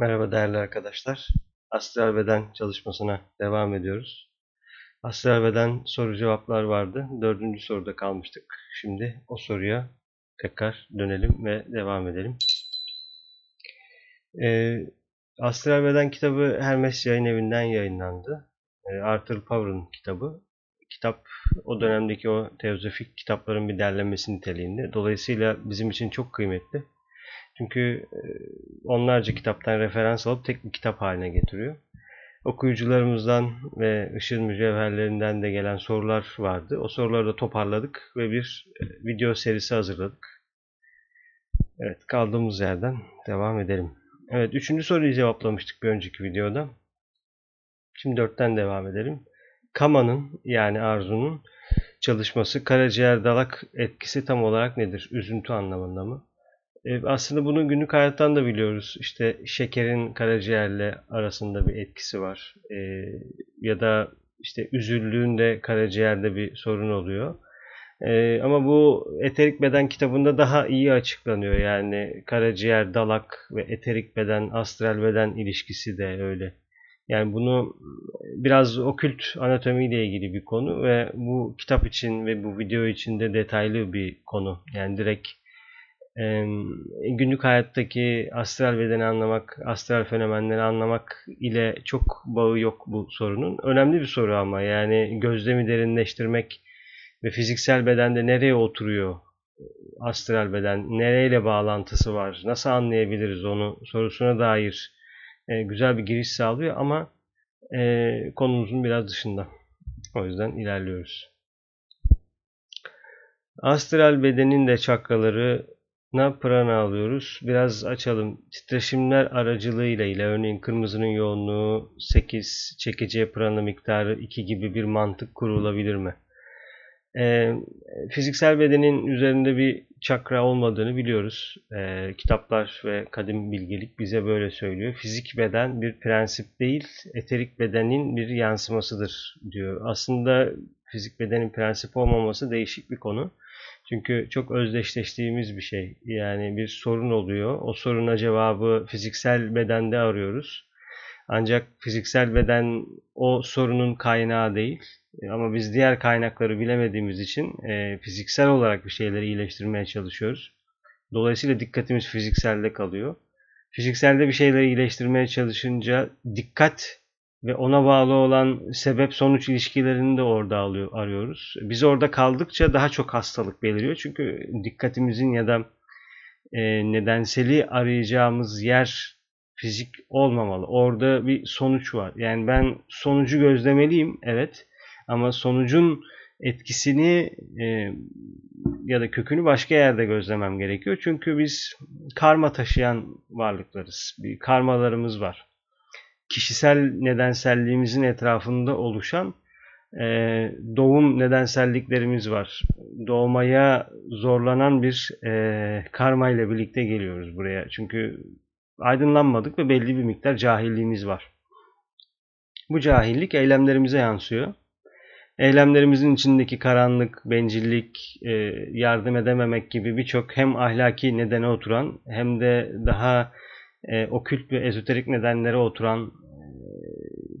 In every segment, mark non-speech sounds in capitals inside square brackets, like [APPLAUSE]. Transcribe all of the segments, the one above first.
Merhaba değerli arkadaşlar. Astral beden çalışmasına devam ediyoruz. Astral beden soru cevaplar vardı. Dördüncü soruda kalmıştık. Şimdi o soruya tekrar dönelim ve devam edelim. Ee, Astral Beden kitabı Hermes Yayın Evi'nden yayınlandı. Ee, Arthur Power'ın kitabı. Kitap o dönemdeki o teozofik kitapların bir derlenmesi niteliğinde. Dolayısıyla bizim için çok kıymetli. Çünkü onlarca kitaptan referans alıp tek bir kitap haline getiriyor. Okuyucularımızdan ve Işıl Mücevherlerinden de gelen sorular vardı. O soruları da toparladık ve bir video serisi hazırladık. Evet kaldığımız yerden devam edelim. Evet üçüncü soruyu cevaplamıştık bir önceki videoda. Şimdi dörtten devam edelim. Kama'nın yani Arzu'nun çalışması karaciğer dalak etkisi tam olarak nedir? Üzüntü anlamında mı? E, aslında bunu günlük hayattan da biliyoruz. İşte şekerin karaciğerle arasında bir etkisi var. E, ya da işte üzüldüğünde karaciğerde bir sorun oluyor. E, ama bu eterik beden kitabında daha iyi açıklanıyor. Yani karaciğer, dalak ve eterik beden, astral beden ilişkisi de öyle. Yani bunu biraz okült anatomiyle ilgili bir konu ve bu kitap için ve bu video için de detaylı bir konu. Yani direkt günlük hayattaki astral bedeni anlamak, astral fenomenleri anlamak ile çok bağı yok bu sorunun. Önemli bir soru ama yani gözlemi derinleştirmek ve fiziksel bedende nereye oturuyor astral beden, nereyle bağlantısı var, nasıl anlayabiliriz onu sorusuna dair güzel bir giriş sağlıyor ama konumuzun biraz dışında. O yüzden ilerliyoruz. Astral bedenin de çakraları na prana alıyoruz. Biraz açalım. Titreşimler aracılığıyla ile örneğin kırmızının yoğunluğu 8, çekeceği prana miktarı 2 gibi bir mantık kurulabilir mi? Ee, fiziksel bedenin üzerinde bir çakra olmadığını biliyoruz. Ee, kitaplar ve kadim bilgelik bize böyle söylüyor. Fizik beden bir prensip değil, eterik bedenin bir yansımasıdır diyor. Aslında fizik bedenin prensip olmaması değişik bir konu. Çünkü çok özdeşleştiğimiz bir şey. Yani bir sorun oluyor. O soruna cevabı fiziksel bedende arıyoruz. Ancak fiziksel beden o sorunun kaynağı değil. Ama biz diğer kaynakları bilemediğimiz için e, fiziksel olarak bir şeyleri iyileştirmeye çalışıyoruz. Dolayısıyla dikkatimiz fizikselde kalıyor. Fizikselde bir şeyleri iyileştirmeye çalışınca dikkat ve ona bağlı olan sebep sonuç ilişkilerini de orada alıyor, arıyoruz. Biz orada kaldıkça daha çok hastalık beliriyor. Çünkü dikkatimizin ya da e, nedenseli arayacağımız yer fizik olmamalı. Orada bir sonuç var. Yani ben sonucu gözlemeliyim evet ama sonucun etkisini e, ya da kökünü başka yerde gözlemem gerekiyor. Çünkü biz karma taşıyan varlıklarız. Bir karmalarımız var kişisel nedenselliğimizin etrafında oluşan e, doğum nedenselliklerimiz var. Doğmaya zorlanan bir e, karma ile birlikte geliyoruz buraya. Çünkü aydınlanmadık ve belli bir miktar cahilliğimiz var. Bu cahillik eylemlerimize yansıyor. Eylemlerimizin içindeki karanlık, bencillik, e, yardım edememek gibi birçok hem ahlaki nedene oturan hem de daha e, okült ve ezoterik nedenlere oturan e,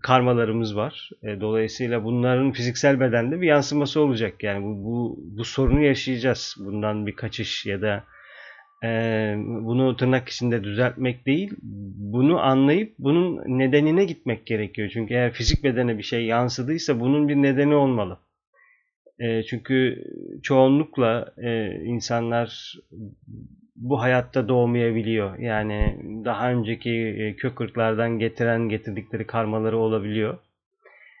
karmalarımız var. E, dolayısıyla bunların fiziksel bedende bir yansıması olacak. Yani bu, bu, bu sorunu yaşayacağız. Bundan bir kaçış ya da e, bunu tırnak içinde düzeltmek değil, bunu anlayıp bunun nedenine gitmek gerekiyor. Çünkü eğer fizik bedene bir şey yansıdıysa bunun bir nedeni olmalı. E, çünkü çoğunlukla e, insanlar bu hayatta doğmayabiliyor. Yani daha önceki e, kök ırklardan getiren getirdikleri karmaları olabiliyor.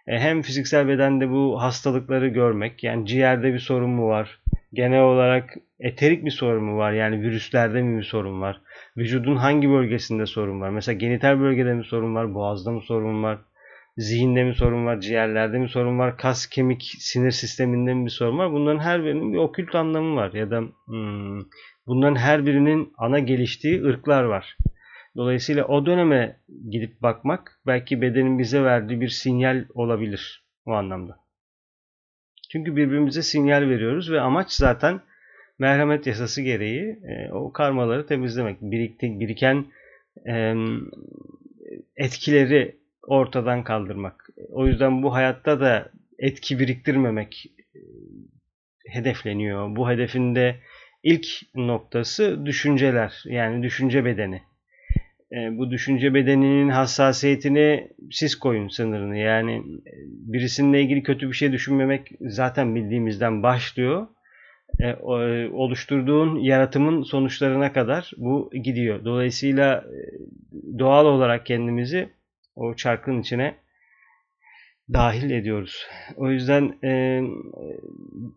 E, hem fiziksel bedende bu hastalıkları görmek, yani ciğerde bir sorun mu var? Genel olarak eterik bir sorun mu var? Yani virüslerde mi bir sorun var? Vücudun hangi bölgesinde sorun var? Mesela genital bölgede mi sorun var? Boğazda mı sorun var? Zihinde mi sorun var? Ciğerlerde mi sorun var? Kas, kemik, sinir sisteminde mi bir sorun var? Bunların her birinin bir okült anlamı var. Ya da hmm, Bunların her birinin ana geliştiği ırklar var. Dolayısıyla o döneme gidip bakmak belki bedenin bize verdiği bir sinyal olabilir o anlamda. Çünkü birbirimize sinyal veriyoruz ve amaç zaten merhamet yasası gereği e, o karmaları temizlemek. Birikti, biriken etkileri ortadan kaldırmak. O yüzden bu hayatta da etki biriktirmemek hedefleniyor. Bu hedefinde ilk noktası düşünceler yani düşünce bedeni. E, bu düşünce bedeninin hassasiyetini siz koyun sınırını. Yani e, birisininle ilgili kötü bir şey düşünmemek zaten bildiğimizden başlıyor. E, oluşturduğun yaratımın sonuçlarına kadar bu gidiyor. Dolayısıyla doğal olarak kendimizi o çarkın içine dahil ediyoruz. O yüzden e,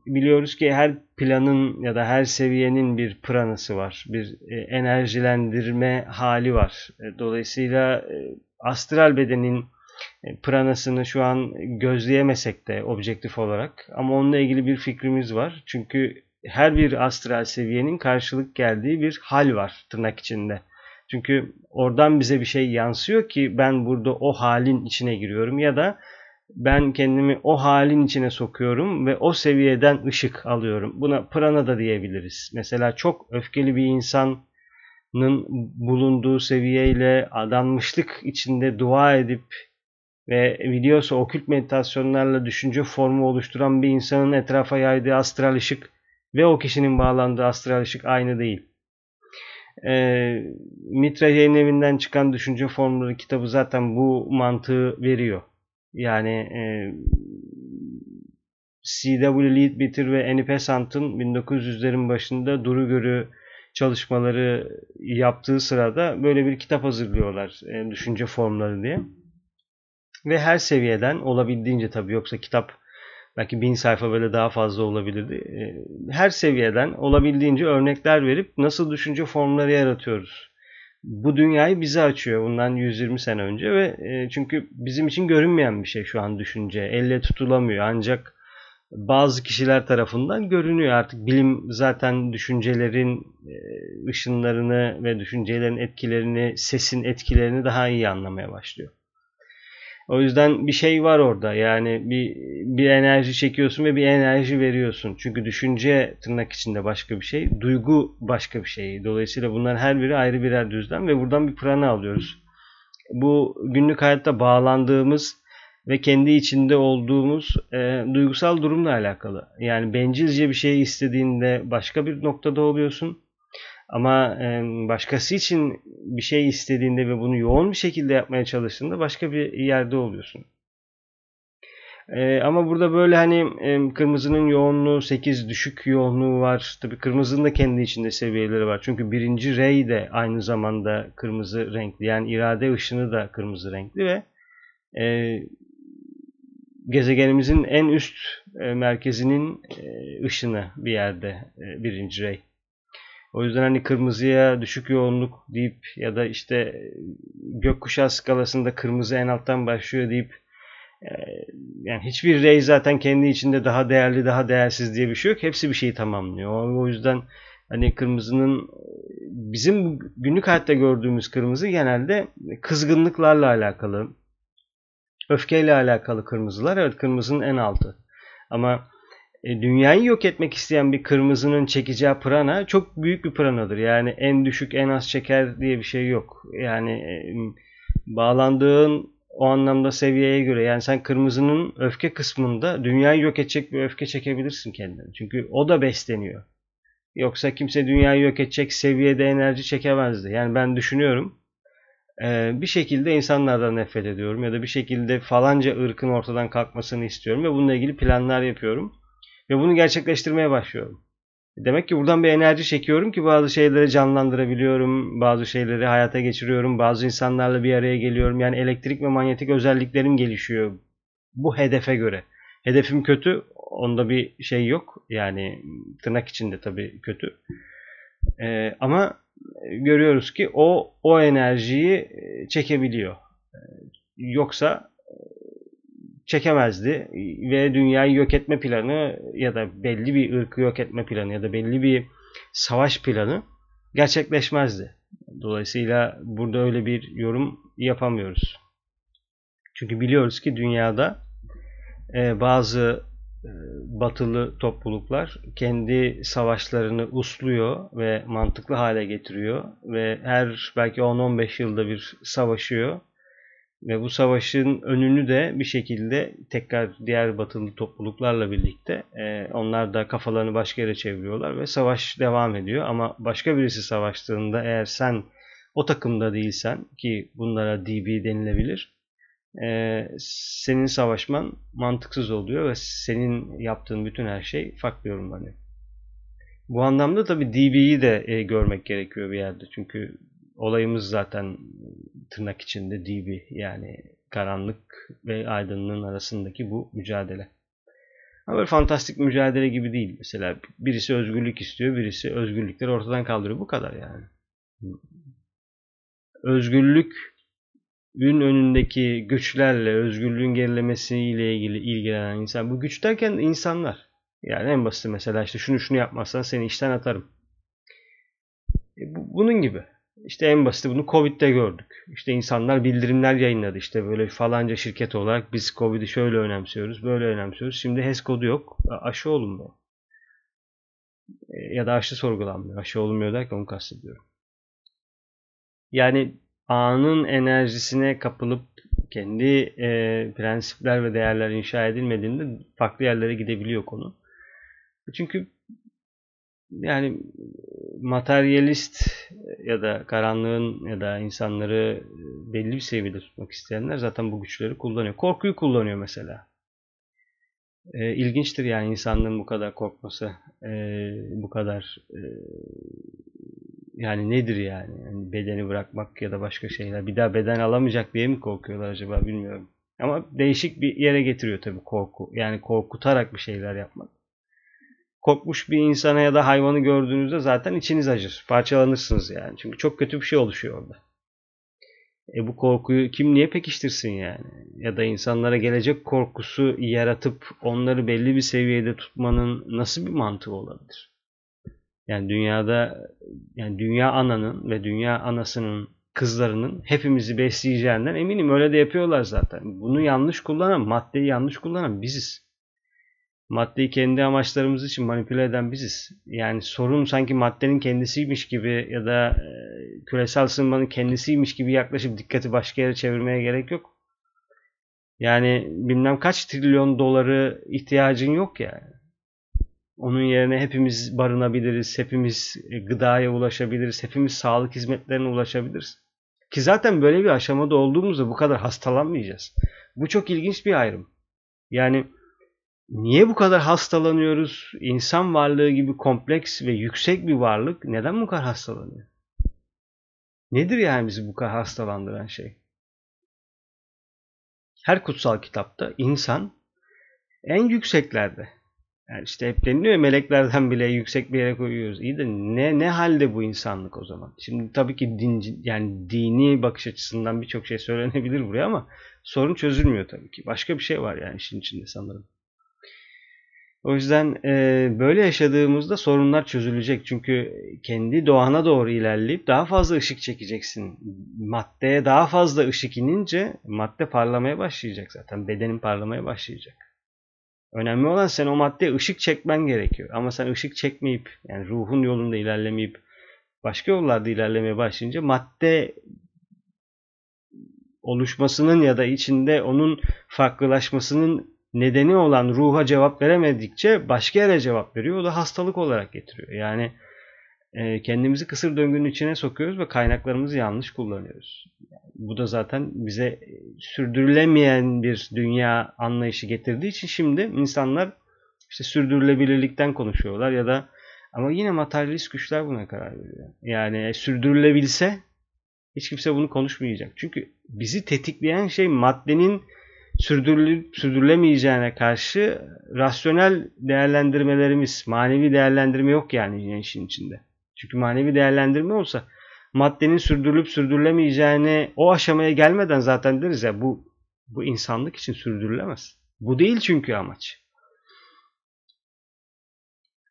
biliyoruz ki her planın ya da her seviyenin bir pranası var. Bir e, enerjilendirme hali var. E, dolayısıyla e, astral bedenin e, pranasını şu an gözleyemesek de objektif olarak ama onunla ilgili bir fikrimiz var. Çünkü her bir astral seviyenin karşılık geldiği bir hal var tırnak içinde. Çünkü oradan bize bir şey yansıyor ki ben burada o halin içine giriyorum ya da ben kendimi o halin içine sokuyorum ve o seviyeden ışık alıyorum. Buna prana da diyebiliriz. Mesela çok öfkeli bir insanın bulunduğu seviyeyle adanmışlık içinde dua edip ve biliyorsa okült meditasyonlarla düşünce formu oluşturan bir insanın etrafa yaydığı astral ışık ve o kişinin bağlandığı astral ışık aynı değil. Ee, Mitra yayın evinden çıkan düşünce formları kitabı zaten bu mantığı veriyor. Yani e, C.W. Leadbeater ve Annie Besant'ın 1900'lerin başında duru görü çalışmaları yaptığı sırada böyle bir kitap hazırlıyorlar. E, düşünce formları diye. Ve her seviyeden olabildiğince tabii yoksa kitap belki bin sayfa böyle daha fazla olabilirdi. E, her seviyeden olabildiğince örnekler verip nasıl düşünce formları yaratıyoruz bu dünyayı bize açıyor bundan 120 sene önce ve e, çünkü bizim için görünmeyen bir şey şu an düşünce. Elle tutulamıyor ancak bazı kişiler tarafından görünüyor. Artık bilim zaten düşüncelerin e, ışınlarını ve düşüncelerin etkilerini, sesin etkilerini daha iyi anlamaya başlıyor. O yüzden bir şey var orada. Yani bir, bir enerji çekiyorsun ve bir enerji veriyorsun. Çünkü düşünce tırnak içinde başka bir şey. Duygu başka bir şey. Dolayısıyla bunlar her biri ayrı birer düzlem ve buradan bir prana alıyoruz. Bu günlük hayatta bağlandığımız ve kendi içinde olduğumuz e, duygusal durumla alakalı. Yani bencilce bir şey istediğinde başka bir noktada oluyorsun. Ama başkası için bir şey istediğinde ve bunu yoğun bir şekilde yapmaya çalıştığında başka bir yerde oluyorsun. ama burada böyle hani kırmızının yoğunluğu 8 düşük yoğunluğu var. Tabii kırmızının da kendi içinde seviyeleri var. Çünkü birinci rey de aynı zamanda kırmızı renkli. Yani irade ışını da kırmızı renkli ve gezegenimizin en üst merkezinin ışını bir yerde birinci rey. O yüzden hani kırmızıya düşük yoğunluk deyip ya da işte gökkuşağı skalasında kırmızı en alttan başlıyor deyip e, yani hiçbir rey zaten kendi içinde daha değerli daha değersiz diye bir şey yok. Hepsi bir şeyi tamamlıyor. O yüzden hani kırmızının bizim günlük hayatta gördüğümüz kırmızı genelde kızgınlıklarla alakalı, öfkeyle alakalı kırmızılar. Evet kırmızının en altı. Ama e, dünyayı yok etmek isteyen bir kırmızının çekeceği prana çok büyük bir pranadır. Yani en düşük en az çeker diye bir şey yok. Yani e, bağlandığın o anlamda seviyeye göre yani sen kırmızının öfke kısmında dünyayı yok edecek bir öfke çekebilirsin kendine. Çünkü o da besleniyor. Yoksa kimse dünyayı yok edecek seviyede enerji çekemezdi. Yani ben düşünüyorum e, bir şekilde insanlardan nefret ediyorum ya da bir şekilde falanca ırkın ortadan kalkmasını istiyorum ve bununla ilgili planlar yapıyorum. Ve bunu gerçekleştirmeye başlıyorum. Demek ki buradan bir enerji çekiyorum ki bazı şeyleri canlandırabiliyorum, bazı şeyleri hayata geçiriyorum, bazı insanlarla bir araya geliyorum. Yani elektrik ve manyetik özelliklerim gelişiyor bu hedefe göre. Hedefim kötü, onda bir şey yok. Yani tırnak içinde tabii kötü. Ee, ama görüyoruz ki o o enerjiyi çekebiliyor. Yoksa çekemezdi ve dünyayı yok etme planı ya da belli bir ırkı yok etme planı ya da belli bir savaş planı gerçekleşmezdi. Dolayısıyla burada öyle bir yorum yapamıyoruz. Çünkü biliyoruz ki dünyada e, bazı e, batılı topluluklar kendi savaşlarını usluyor ve mantıklı hale getiriyor ve her belki 10-15 yılda bir savaşıyor ve bu savaşın önünü de bir şekilde tekrar diğer batılı topluluklarla birlikte e, onlar da kafalarını başka yere çeviriyorlar ve savaş devam ediyor. Ama başka birisi savaştığında eğer sen o takımda değilsen ki bunlara DB denilebilir e, senin savaşman mantıksız oluyor ve senin yaptığın bütün her şey farklı yorumlanıyor. Bu anlamda tabii DB'yi de e, görmek gerekiyor bir yerde. Çünkü olayımız zaten tırnak içinde DB yani karanlık ve aydınlığın arasındaki bu mücadele. Ama böyle fantastik mücadele gibi değil. Mesela birisi özgürlük istiyor, birisi özgürlükleri ortadan kaldırıyor. Bu kadar yani. Özgürlük gün önündeki güçlerle, özgürlüğün gerilemesiyle ilgili ilgilenen insan. Bu güç derken insanlar. Yani en basit mesela işte şunu şunu yapmazsan seni işten atarım. E bu, bunun gibi. İşte en basit bunu Covid'de gördük. İşte insanlar bildirimler yayınladı. İşte böyle falanca şirket olarak biz Covid'i şöyle önemsiyoruz, böyle önemsiyoruz. Şimdi HES kodu yok. Aşı olunmuyor. E, ya da aşı sorgulanmıyor. Aşı olunmuyor derken onu kastediyorum. Yani anın enerjisine kapılıp kendi e, prensipler ve değerler inşa edilmediğinde farklı yerlere gidebiliyor konu. Çünkü yani materyalist ya da karanlığın ya da insanları belli bir seviyede tutmak isteyenler zaten bu güçleri kullanıyor. Korkuyu kullanıyor mesela. E, ilginçtir yani insanlığın bu kadar korkması, e, bu kadar e, yani nedir yani? yani? Bedeni bırakmak ya da başka şeyler. Bir daha beden alamayacak diye mi korkuyorlar acaba bilmiyorum. Ama değişik bir yere getiriyor tabii korku. Yani korkutarak bir şeyler yapmak. Korkmuş bir insana ya da hayvanı gördüğünüzde zaten içiniz acır. Parçalanırsınız yani. Çünkü çok kötü bir şey oluşuyor orada. E bu korkuyu kim niye pekiştirsin yani? Ya da insanlara gelecek korkusu yaratıp onları belli bir seviyede tutmanın nasıl bir mantığı olabilir? Yani dünyada yani dünya ananın ve dünya anasının kızlarının hepimizi besleyeceğinden eminim. Öyle de yapıyorlar zaten. Bunu yanlış kullanan, maddeyi yanlış kullanan biziz. Maddeyi kendi amaçlarımız için manipüle eden biziz. Yani sorun sanki maddenin kendisiymiş gibi ya da e, küresel ısınmanın kendisiymiş gibi yaklaşıp dikkati başka yere çevirmeye gerek yok. Yani bilmem kaç trilyon doları ihtiyacın yok yani. Onun yerine hepimiz barınabiliriz, hepimiz e, gıdaya ulaşabiliriz, hepimiz sağlık hizmetlerine ulaşabiliriz. Ki zaten böyle bir aşamada olduğumuzda bu kadar hastalanmayacağız. Bu çok ilginç bir ayrım. Yani niye bu kadar hastalanıyoruz? İnsan varlığı gibi kompleks ve yüksek bir varlık neden bu kadar hastalanıyor? Nedir yani bizi bu kadar hastalandıran şey? Her kutsal kitapta insan en yükseklerde yani işte hep deniliyor meleklerden bile yüksek bir yere koyuyoruz. İyi de ne ne halde bu insanlık o zaman? Şimdi tabii ki din, yani dini bakış açısından birçok şey söylenebilir buraya ama sorun çözülmüyor tabii ki. Başka bir şey var yani işin içinde sanırım. O yüzden e, böyle yaşadığımızda sorunlar çözülecek. Çünkü kendi doğana doğru ilerleyip daha fazla ışık çekeceksin. Maddeye daha fazla ışık inince madde parlamaya başlayacak zaten. Bedenin parlamaya başlayacak. Önemli olan sen o maddeye ışık çekmen gerekiyor. Ama sen ışık çekmeyip yani ruhun yolunda ilerlemeyip başka yollarda ilerlemeye başlayınca madde oluşmasının ya da içinde onun farklılaşmasının nedeni olan ruha cevap veremedikçe başka yere cevap veriyor. O da hastalık olarak getiriyor. Yani e, kendimizi kısır döngünün içine sokuyoruz ve kaynaklarımızı yanlış kullanıyoruz. Bu da zaten bize sürdürülemeyen bir dünya anlayışı getirdiği için şimdi insanlar işte sürdürülebilirlikten konuşuyorlar ya da ama yine materyalist güçler buna karar veriyor. Yani sürdürülebilse hiç kimse bunu konuşmayacak. Çünkü bizi tetikleyen şey maddenin sürdürülüp sürdürülemeyeceğine karşı rasyonel değerlendirmelerimiz, manevi değerlendirme yok yani işin içinde. Çünkü manevi değerlendirme olsa maddenin sürdürülüp sürdürülemeyeceğini o aşamaya gelmeden zaten deriz ya bu bu insanlık için sürdürülemez. Bu değil çünkü amaç.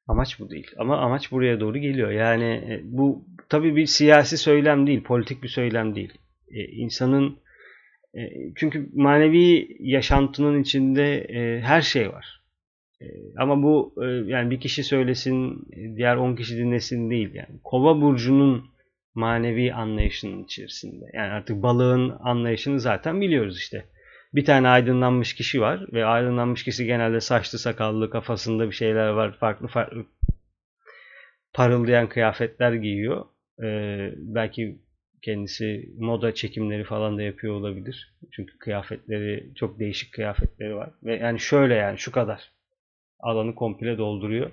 Amaç bu değil. Ama amaç buraya doğru geliyor. Yani e, bu tabii bir siyasi söylem değil, politik bir söylem değil. Ee, insanın e, çünkü manevi yaşantının içinde e, her şey var. ama bu e, yani bir kişi söylesin, diğer 10 kişi dinlesin değil yani. Kova burcunun manevi anlayışının içerisinde. Yani artık balığın anlayışını zaten biliyoruz işte. Bir tane aydınlanmış kişi var ve aydınlanmış kişi genelde saçlı sakallı kafasında bir şeyler var. Farklı farklı parıldayan kıyafetler giyiyor. Ee, belki kendisi moda çekimleri falan da yapıyor olabilir. Çünkü kıyafetleri çok değişik kıyafetleri var. Ve yani şöyle yani şu kadar alanı komple dolduruyor.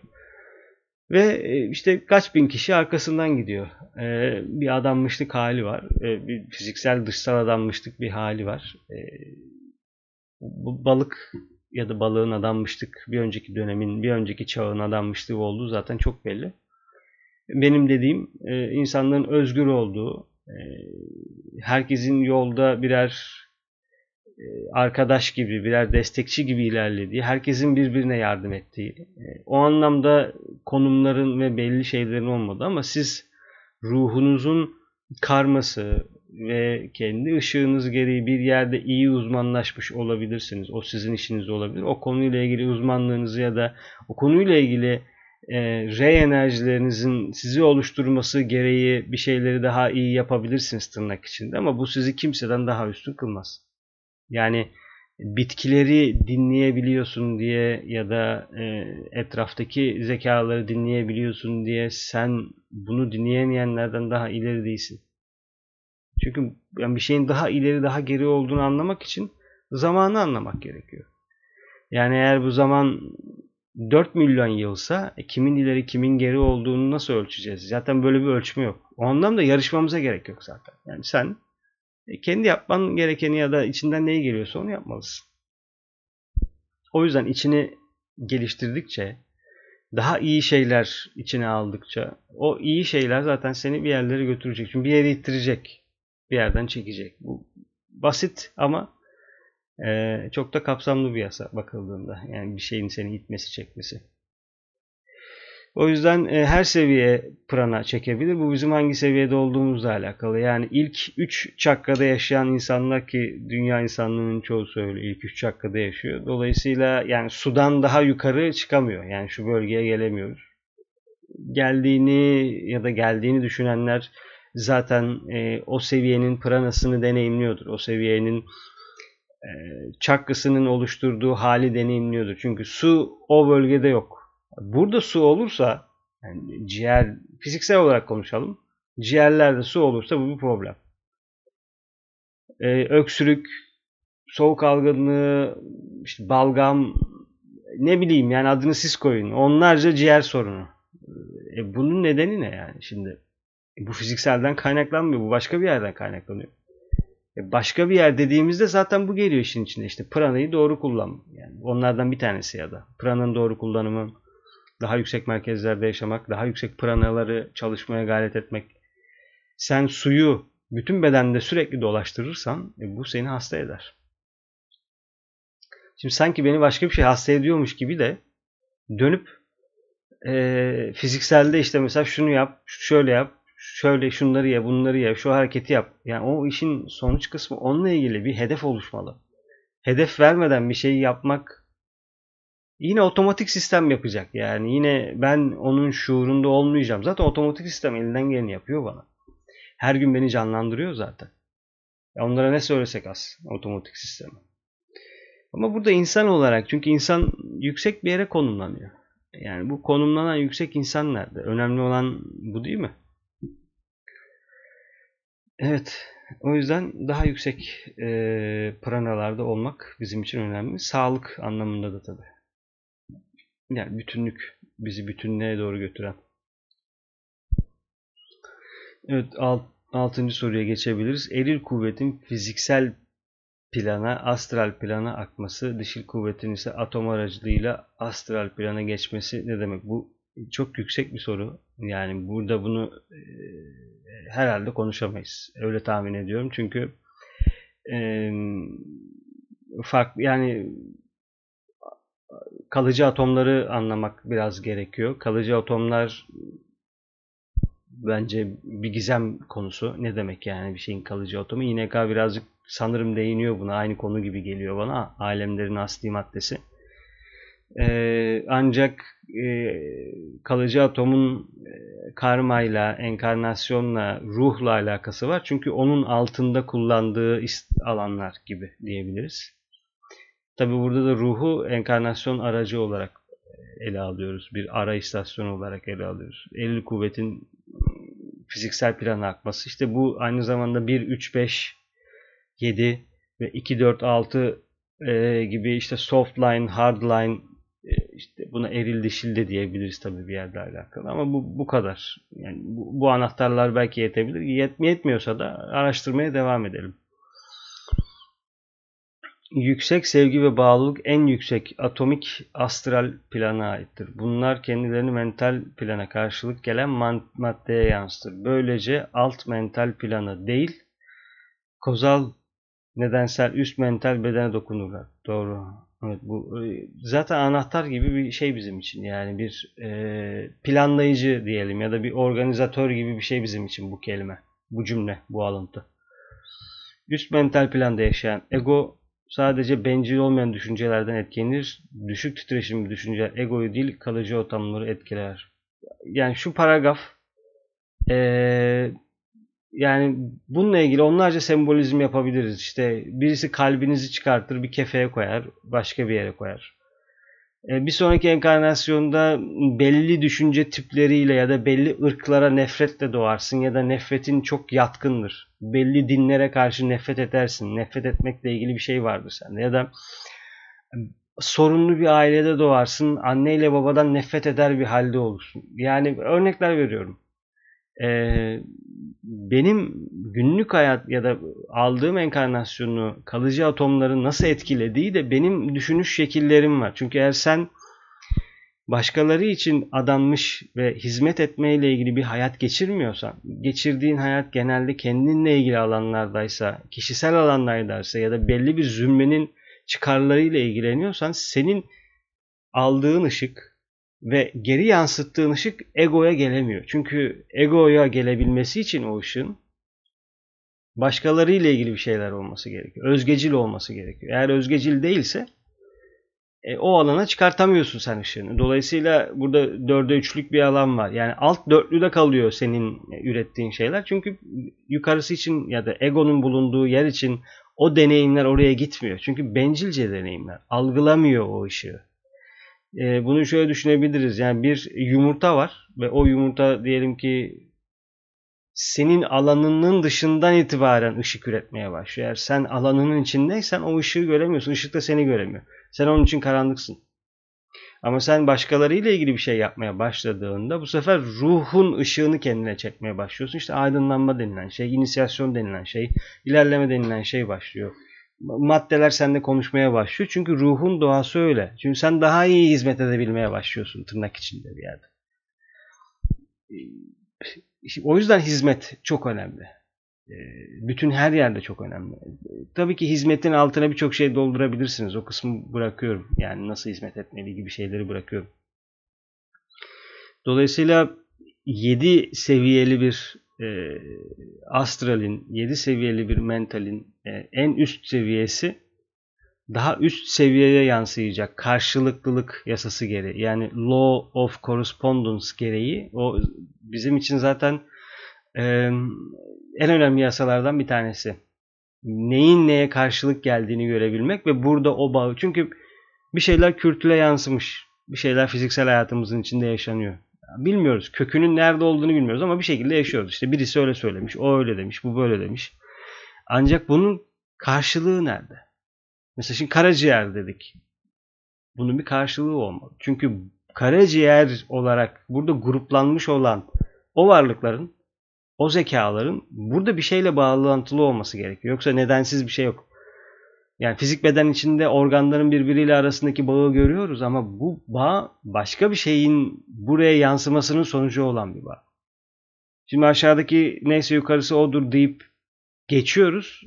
Ve e, işte kaç bin kişi arkasından gidiyor. Ee, bir adanmışlık hali var. Ee, bir fiziksel dışsal adanmışlık bir hali var. Bu balık ya da balığın adanmışlık bir önceki dönemin, bir önceki çağın adanmışlığı olduğu zaten çok belli. Benim dediğim e, insanların özgür olduğu, e, herkesin yolda birer e, arkadaş gibi, birer destekçi gibi ilerlediği, herkesin birbirine yardım ettiği. O anlamda konumların ve belli şeylerin olmadı ama siz ruhunuzun karması ve kendi ışığınız gereği bir yerde iyi uzmanlaşmış olabilirsiniz. O sizin işiniz olabilir. O konuyla ilgili uzmanlığınızı ya da o konuyla ilgili e, re enerjilerinizin sizi oluşturması gereği bir şeyleri daha iyi yapabilirsiniz tırnak içinde ama bu sizi kimseden daha üstün kılmaz. Yani bitkileri dinleyebiliyorsun diye ya da e, etraftaki zekaları dinleyebiliyorsun diye sen bunu dinleyemeyenlerden daha ileri değilsin. Çünkü yani bir şeyin daha ileri daha geri olduğunu anlamak için zamanı anlamak gerekiyor. Yani eğer bu zaman 4 milyon yılsa e, kimin ileri kimin geri olduğunu nasıl ölçeceğiz? Zaten böyle bir ölçme yok. O anlamda yarışmamıza gerek yok zaten. Yani sen e, kendi yapman gerekeni ya da içinden neyi geliyorsa onu yapmalısın. O yüzden içini geliştirdikçe, daha iyi şeyler içine aldıkça o iyi şeyler zaten seni bir yerlere götürecek. Çünkü bir yere ittirecek. Bir yerden çekecek. Bu basit ama ee, çok da kapsamlı bir yasa bakıldığında. Yani bir şeyin seni itmesi, çekmesi. O yüzden e, her seviye prana çekebilir. Bu bizim hangi seviyede olduğumuzla alakalı. Yani ilk 3 çakrada yaşayan insanlar ki dünya insanlığının çoğu söyle ilk 3 çakrada yaşıyor. Dolayısıyla yani sudan daha yukarı çıkamıyor. Yani şu bölgeye gelemiyoruz. Geldiğini ya da geldiğini düşünenler zaten e, o seviyenin pranasını deneyimliyordur. O seviyenin çakrasının oluşturduğu hali deneyimliyordur. Çünkü su o bölgede yok. Burada su olursa yani ciğer fiziksel olarak konuşalım. Ciğerlerde su olursa bu bir problem. Ee, öksürük, soğuk algınlığı, işte balgam, ne bileyim yani adını siz koyun. Onlarca ciğer sorunu. E bunun nedeni ne yani şimdi? E bu fizikselden kaynaklanmıyor. Bu başka bir yerden kaynaklanıyor. E, başka bir yer dediğimizde zaten bu geliyor işin içinde. İşte pranayı doğru kullan. Yani onlardan bir tanesi ya da. Pranın doğru kullanımı, daha yüksek merkezlerde yaşamak, daha yüksek pranaları çalışmaya gayret etmek. Sen suyu bütün bedende sürekli dolaştırırsan e, bu seni hasta eder. Şimdi sanki beni başka bir şey hasta ediyormuş gibi de dönüp e, fizikselde işte mesela şunu yap, şöyle yap, şöyle şunları ya bunları ya şu hareketi yap. Yani o işin sonuç kısmı onunla ilgili bir hedef oluşmalı. Hedef vermeden bir şeyi yapmak yine otomatik sistem yapacak. Yani yine ben onun şuurunda olmayacağım. Zaten otomatik sistem elinden geleni yapıyor bana. Her gün beni canlandırıyor zaten. Ya onlara ne söylesek az otomatik sistemi. Ama burada insan olarak çünkü insan yüksek bir yere konumlanıyor. Yani bu konumlanan yüksek insan nerede? Önemli olan bu değil mi? Evet. O yüzden daha yüksek e, pranalarda olmak bizim için önemli. Sağlık anlamında da tabi. Yani bütünlük, bizi bütünlüğe doğru götüren. Evet, alt, altıncı soruya geçebiliriz. Eril kuvvetin fiziksel plana, astral plana akması, dişil kuvvetin ise atom aracılığıyla astral plana geçmesi ne demek? Bu çok yüksek bir soru. Yani burada bunu e, herhalde konuşamayız. Öyle tahmin ediyorum. Çünkü e, farklı yani kalıcı atomları anlamak biraz gerekiyor. Kalıcı atomlar bence bir gizem konusu. Ne demek yani bir şeyin kalıcı atomu? İNK birazcık sanırım değiniyor buna. Aynı konu gibi geliyor bana. Alemlerin asli maddesi. Ee, ancak e, kalıcı atomun e, karmayla, enkarnasyonla, ruhla alakası var. Çünkü onun altında kullandığı alanlar gibi diyebiliriz. Tabi burada da ruhu enkarnasyon aracı olarak ele alıyoruz. Bir ara istasyon olarak ele alıyoruz. Elli kuvvetin fiziksel plana akması. İşte bu aynı zamanda 1, 3, 5, 7 ve 2, 4, 6 e, gibi işte soft line, hard line e, buna eril dişil de diyebiliriz tabii bir yerde alakalı ama bu, bu kadar. Yani bu, bu anahtarlar belki yetebilir. Yet, yetmiyorsa da araştırmaya devam edelim. Yüksek sevgi ve bağlılık en yüksek atomik astral plana aittir. Bunlar kendilerini mental plana karşılık gelen maddeye yansıtır. Böylece alt mental plana değil, kozal nedensel üst mental bedene dokunurlar. Doğru. Evet, bu e, zaten anahtar gibi bir şey bizim için. Yani bir e, planlayıcı diyelim ya da bir organizatör gibi bir şey bizim için bu kelime, bu cümle, bu alıntı. Üst mental planda yaşayan ego sadece bencil olmayan düşüncelerden etkilenir. Düşük titreşimli düşünceler egoyu değil kalıcı ortamları etkiler. Yani şu paragraf ee, yani bununla ilgili onlarca sembolizm yapabiliriz. İşte birisi kalbinizi çıkartır bir kefeye koyar başka bir yere koyar. E, bir sonraki enkarnasyonda belli düşünce tipleriyle ya da belli ırklara nefretle doğarsın ya da nefretin çok yatkındır. Belli dinlere karşı nefret edersin. Nefret etmekle ilgili bir şey vardır sende ya da sorunlu bir ailede doğarsın. Anneyle babadan nefret eder bir halde olursun. Yani örnekler veriyorum. Ee, benim günlük hayat ya da aldığım enkarnasyonu kalıcı atomların nasıl etkilediği de benim düşünüş şekillerim var. Çünkü eğer sen başkaları için adanmış ve hizmet etmeyle ilgili bir hayat geçirmiyorsan, geçirdiğin hayat genelde kendinle ilgili alanlardaysa, kişisel alanlardaysa ya da belli bir zümrenin çıkarlarıyla ilgileniyorsan senin aldığın ışık ve geri yansıttığın ışık egoya gelemiyor. Çünkü egoya gelebilmesi için o ışığın başkalarıyla ilgili bir şeyler olması gerekiyor. Özgecil olması gerekiyor. Eğer özgecil değilse e, o alana çıkartamıyorsun sen ışığını. Dolayısıyla burada dörde üçlük bir alan var. Yani alt dörtlüde kalıyor senin ürettiğin şeyler. Çünkü yukarısı için ya da egonun bulunduğu yer için o deneyimler oraya gitmiyor. Çünkü bencilce deneyimler. Algılamıyor o ışığı. E, bunu şöyle düşünebiliriz. Yani bir yumurta var ve o yumurta diyelim ki senin alanının dışından itibaren ışık üretmeye başlıyor. Eğer sen alanının içindeysen o ışığı göremiyorsun. Işık da seni göremiyor. Sen onun için karanlıksın. Ama sen başkalarıyla ilgili bir şey yapmaya başladığında bu sefer ruhun ışığını kendine çekmeye başlıyorsun. İşte aydınlanma denilen şey, inisiyasyon denilen şey, ilerleme denilen şey başlıyor maddeler sende konuşmaya başlıyor. Çünkü ruhun doğası öyle. Çünkü sen daha iyi hizmet edebilmeye başlıyorsun tırnak içinde bir yerde. O yüzden hizmet çok önemli. Ee, bütün her yerde çok önemli. Tabii ki hizmetin altına birçok şey doldurabilirsiniz. O kısmı bırakıyorum. Yani nasıl hizmet etmeli gibi şeyleri bırakıyorum. Dolayısıyla 7 seviyeli bir e, astralin, 7 seviyeli bir mentalin e, en üst seviyesi daha üst seviyeye yansıyacak karşılıklılık yasası gereği yani law of correspondence gereği o bizim için zaten e, en önemli yasalardan bir tanesi. Neyin neye karşılık geldiğini görebilmek ve burada o bağı çünkü bir şeyler kültüre yansımış. Bir şeyler fiziksel hayatımızın içinde yaşanıyor. Bilmiyoruz. Kökünün nerede olduğunu bilmiyoruz ama bir şekilde yaşıyoruz. İşte birisi öyle söylemiş, o öyle demiş, bu böyle demiş. Ancak bunun karşılığı nerede? Mesela şimdi karaciğer dedik. Bunun bir karşılığı olmalı. Çünkü karaciğer olarak burada gruplanmış olan o varlıkların, o zekaların burada bir şeyle bağlantılı olması gerekiyor. Yoksa nedensiz bir şey yok. Yani fizik beden içinde organların birbiriyle arasındaki bağı görüyoruz ama bu bağ başka bir şeyin buraya yansımasının sonucu olan bir bağ. Şimdi aşağıdaki neyse yukarısı odur deyip geçiyoruz.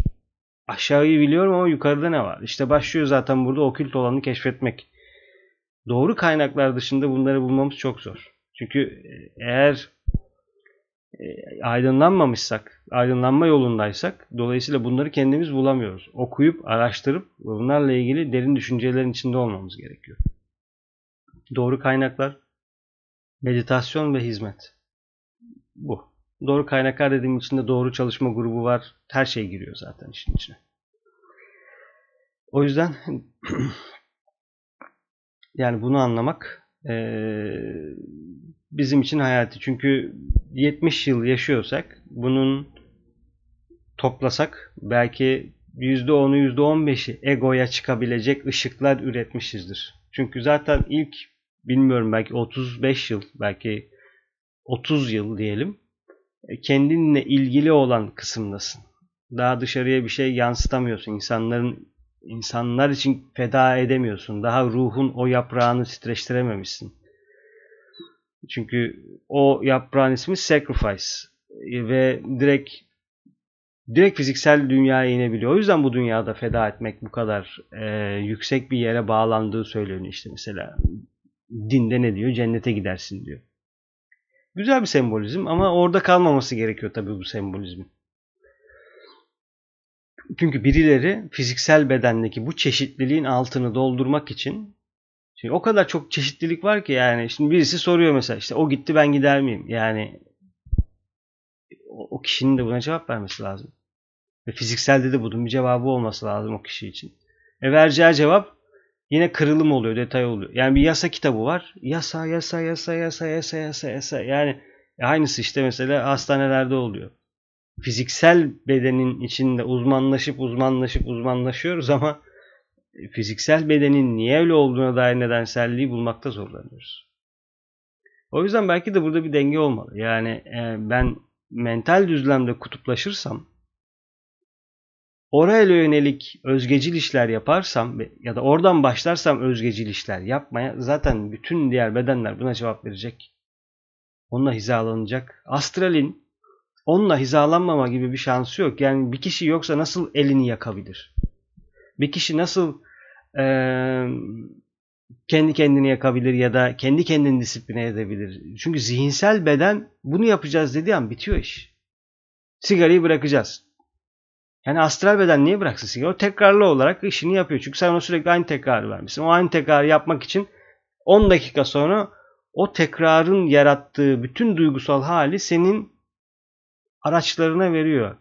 Aşağıyı biliyorum ama yukarıda ne var? İşte başlıyor zaten burada okült olanı keşfetmek. Doğru kaynaklar dışında bunları bulmamız çok zor. Çünkü eğer e, aydınlanmamışsak, aydınlanma yolundaysak dolayısıyla bunları kendimiz bulamıyoruz. Okuyup, araştırıp bunlarla ilgili derin düşüncelerin içinde olmamız gerekiyor. Doğru kaynaklar, meditasyon ve hizmet. Bu. Doğru kaynaklar dediğim içinde doğru çalışma grubu var. Her şey giriyor zaten işin içine. O yüzden [CLEARS THROAT] yani bunu anlamak eee, bizim için hayati. Çünkü 70 yıl yaşıyorsak bunun toplasak belki %10'u %15'i egoya çıkabilecek ışıklar üretmişizdir. Çünkü zaten ilk bilmiyorum belki 35 yıl belki 30 yıl diyelim e, kendinle ilgili olan kısımdasın. Daha dışarıya bir şey yansıtamıyorsun. İnsanların insanlar için feda edemiyorsun. Daha ruhun o yaprağını titreştirememişsin. Çünkü o yaprağın ismi sacrifice ve direkt direkt fiziksel dünyaya inebiliyor. O yüzden bu dünyada feda etmek bu kadar e, yüksek bir yere bağlandığı söyleniyor işte mesela. Dinde ne diyor? Cennete gidersin diyor. Güzel bir sembolizm ama orada kalmaması gerekiyor tabii bu sembolizmin. Çünkü birileri fiziksel bedendeki bu çeşitliliğin altını doldurmak için şimdi o kadar çok çeşitlilik var ki yani şimdi birisi soruyor mesela işte o gitti ben gider miyim? Yani o, kişinin de buna cevap vermesi lazım. Ve fizikselde de bunun bir cevabı olması lazım o kişi için. E vereceği cevap yine kırılım oluyor, detay oluyor. Yani bir yasa kitabı var. Yasa, yasa, yasa, yasa, yasa, yasa, yasa. Yani aynısı işte mesela hastanelerde oluyor. Fiziksel bedenin içinde uzmanlaşıp uzmanlaşıp uzmanlaşıyoruz ama fiziksel bedenin niye öyle olduğuna dair nedenselliği bulmakta zorlanıyoruz. O yüzden belki de burada bir denge olmalı. Yani e, ben mental düzlemde kutuplaşırsam oraya yönelik özgecil işler yaparsam ya da oradan başlarsam özgecil işler yapmaya zaten bütün diğer bedenler buna cevap verecek. Onunla hizalanacak. Astralin onunla hizalanmama gibi bir şansı yok. Yani bir kişi yoksa nasıl elini yakabilir? Bir kişi nasıl e, kendi kendini yakabilir ya da kendi kendini disipline edebilir? Çünkü zihinsel beden bunu yapacağız dediği an bitiyor iş. Sigarayı bırakacağız. Yani astral beden niye bıraksın sigara? O tekrarlı olarak işini yapıyor. Çünkü sen ona sürekli aynı tekrarı vermişsin. O aynı tekrarı yapmak için 10 dakika sonra o tekrarın yarattığı bütün duygusal hali senin araçlarına veriyor.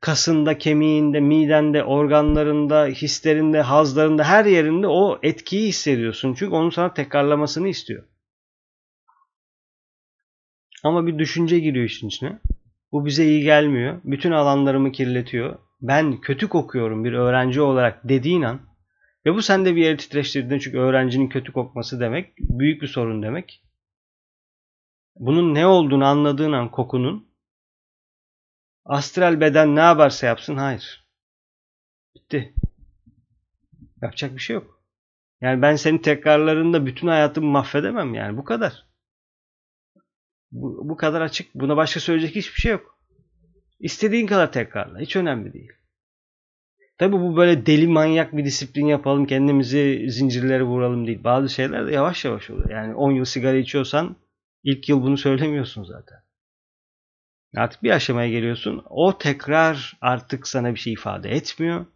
Kasında, kemiğinde, midende, organlarında, hislerinde, hazlarında, her yerinde o etkiyi hissediyorsun. Çünkü onun sana tekrarlamasını istiyor. Ama bir düşünce giriyor işin içine. Bu bize iyi gelmiyor. Bütün alanlarımı kirletiyor. Ben kötü kokuyorum bir öğrenci olarak dediğin an ve bu sende bir yeri titreştirdiğinde çünkü öğrencinin kötü kokması demek büyük bir sorun demek. Bunun ne olduğunu anladığın an kokunun astral beden ne yaparsa yapsın hayır. Bitti. Yapacak bir şey yok. Yani ben senin tekrarlarında bütün hayatımı mahvedemem yani bu kadar. Bu, bu kadar açık. Buna başka söyleyecek hiçbir şey yok. İstediğin kadar tekrarla. Hiç önemli değil. Tabi bu böyle deli manyak bir disiplin yapalım kendimizi zincirlere vuralım değil. Bazı şeyler de yavaş yavaş oluyor. Yani 10 yıl sigara içiyorsan ilk yıl bunu söylemiyorsun zaten. Artık bir aşamaya geliyorsun. O tekrar artık sana bir şey ifade etmiyor.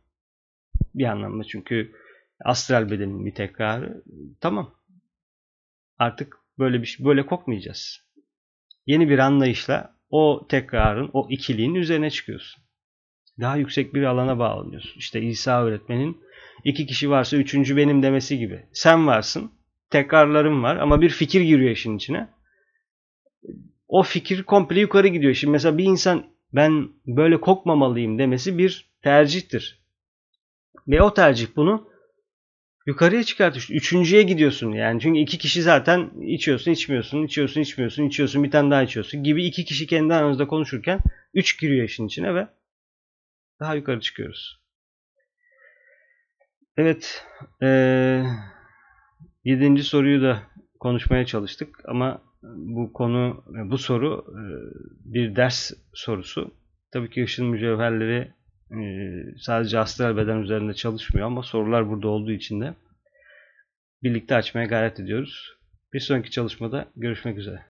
Bir anlamda çünkü astral bedenin bir tekrarı. Tamam. Artık böyle bir şey, böyle kokmayacağız. Yeni bir anlayışla o tekrarın, o ikiliğin üzerine çıkıyorsun. Daha yüksek bir alana bağlanıyorsun. İşte İsa öğretmenin iki kişi varsa üçüncü benim demesi gibi. Sen varsın, tekrarlarım var ama bir fikir giriyor işin içine. O fikir komple yukarı gidiyor. Şimdi mesela bir insan ben böyle kokmamalıyım demesi bir tercihtir. Ve o tercih bunu yukarıya çıkartıyor. Üçüncüye gidiyorsun yani. Çünkü iki kişi zaten içiyorsun, içmiyorsun, içiyorsun, içmiyorsun, içiyorsun, bir tane daha içiyorsun gibi iki kişi kendi aranızda konuşurken üç giriyor işin içine ve daha yukarı çıkıyoruz. Evet. Ee, yedinci soruyu da konuşmaya çalıştık ama bu konu, bu soru bir ders sorusu. Tabii ki ışın mücevherleri sadece astral beden üzerinde çalışmıyor ama sorular burada olduğu için de birlikte açmaya gayret ediyoruz. Bir sonraki çalışmada görüşmek üzere.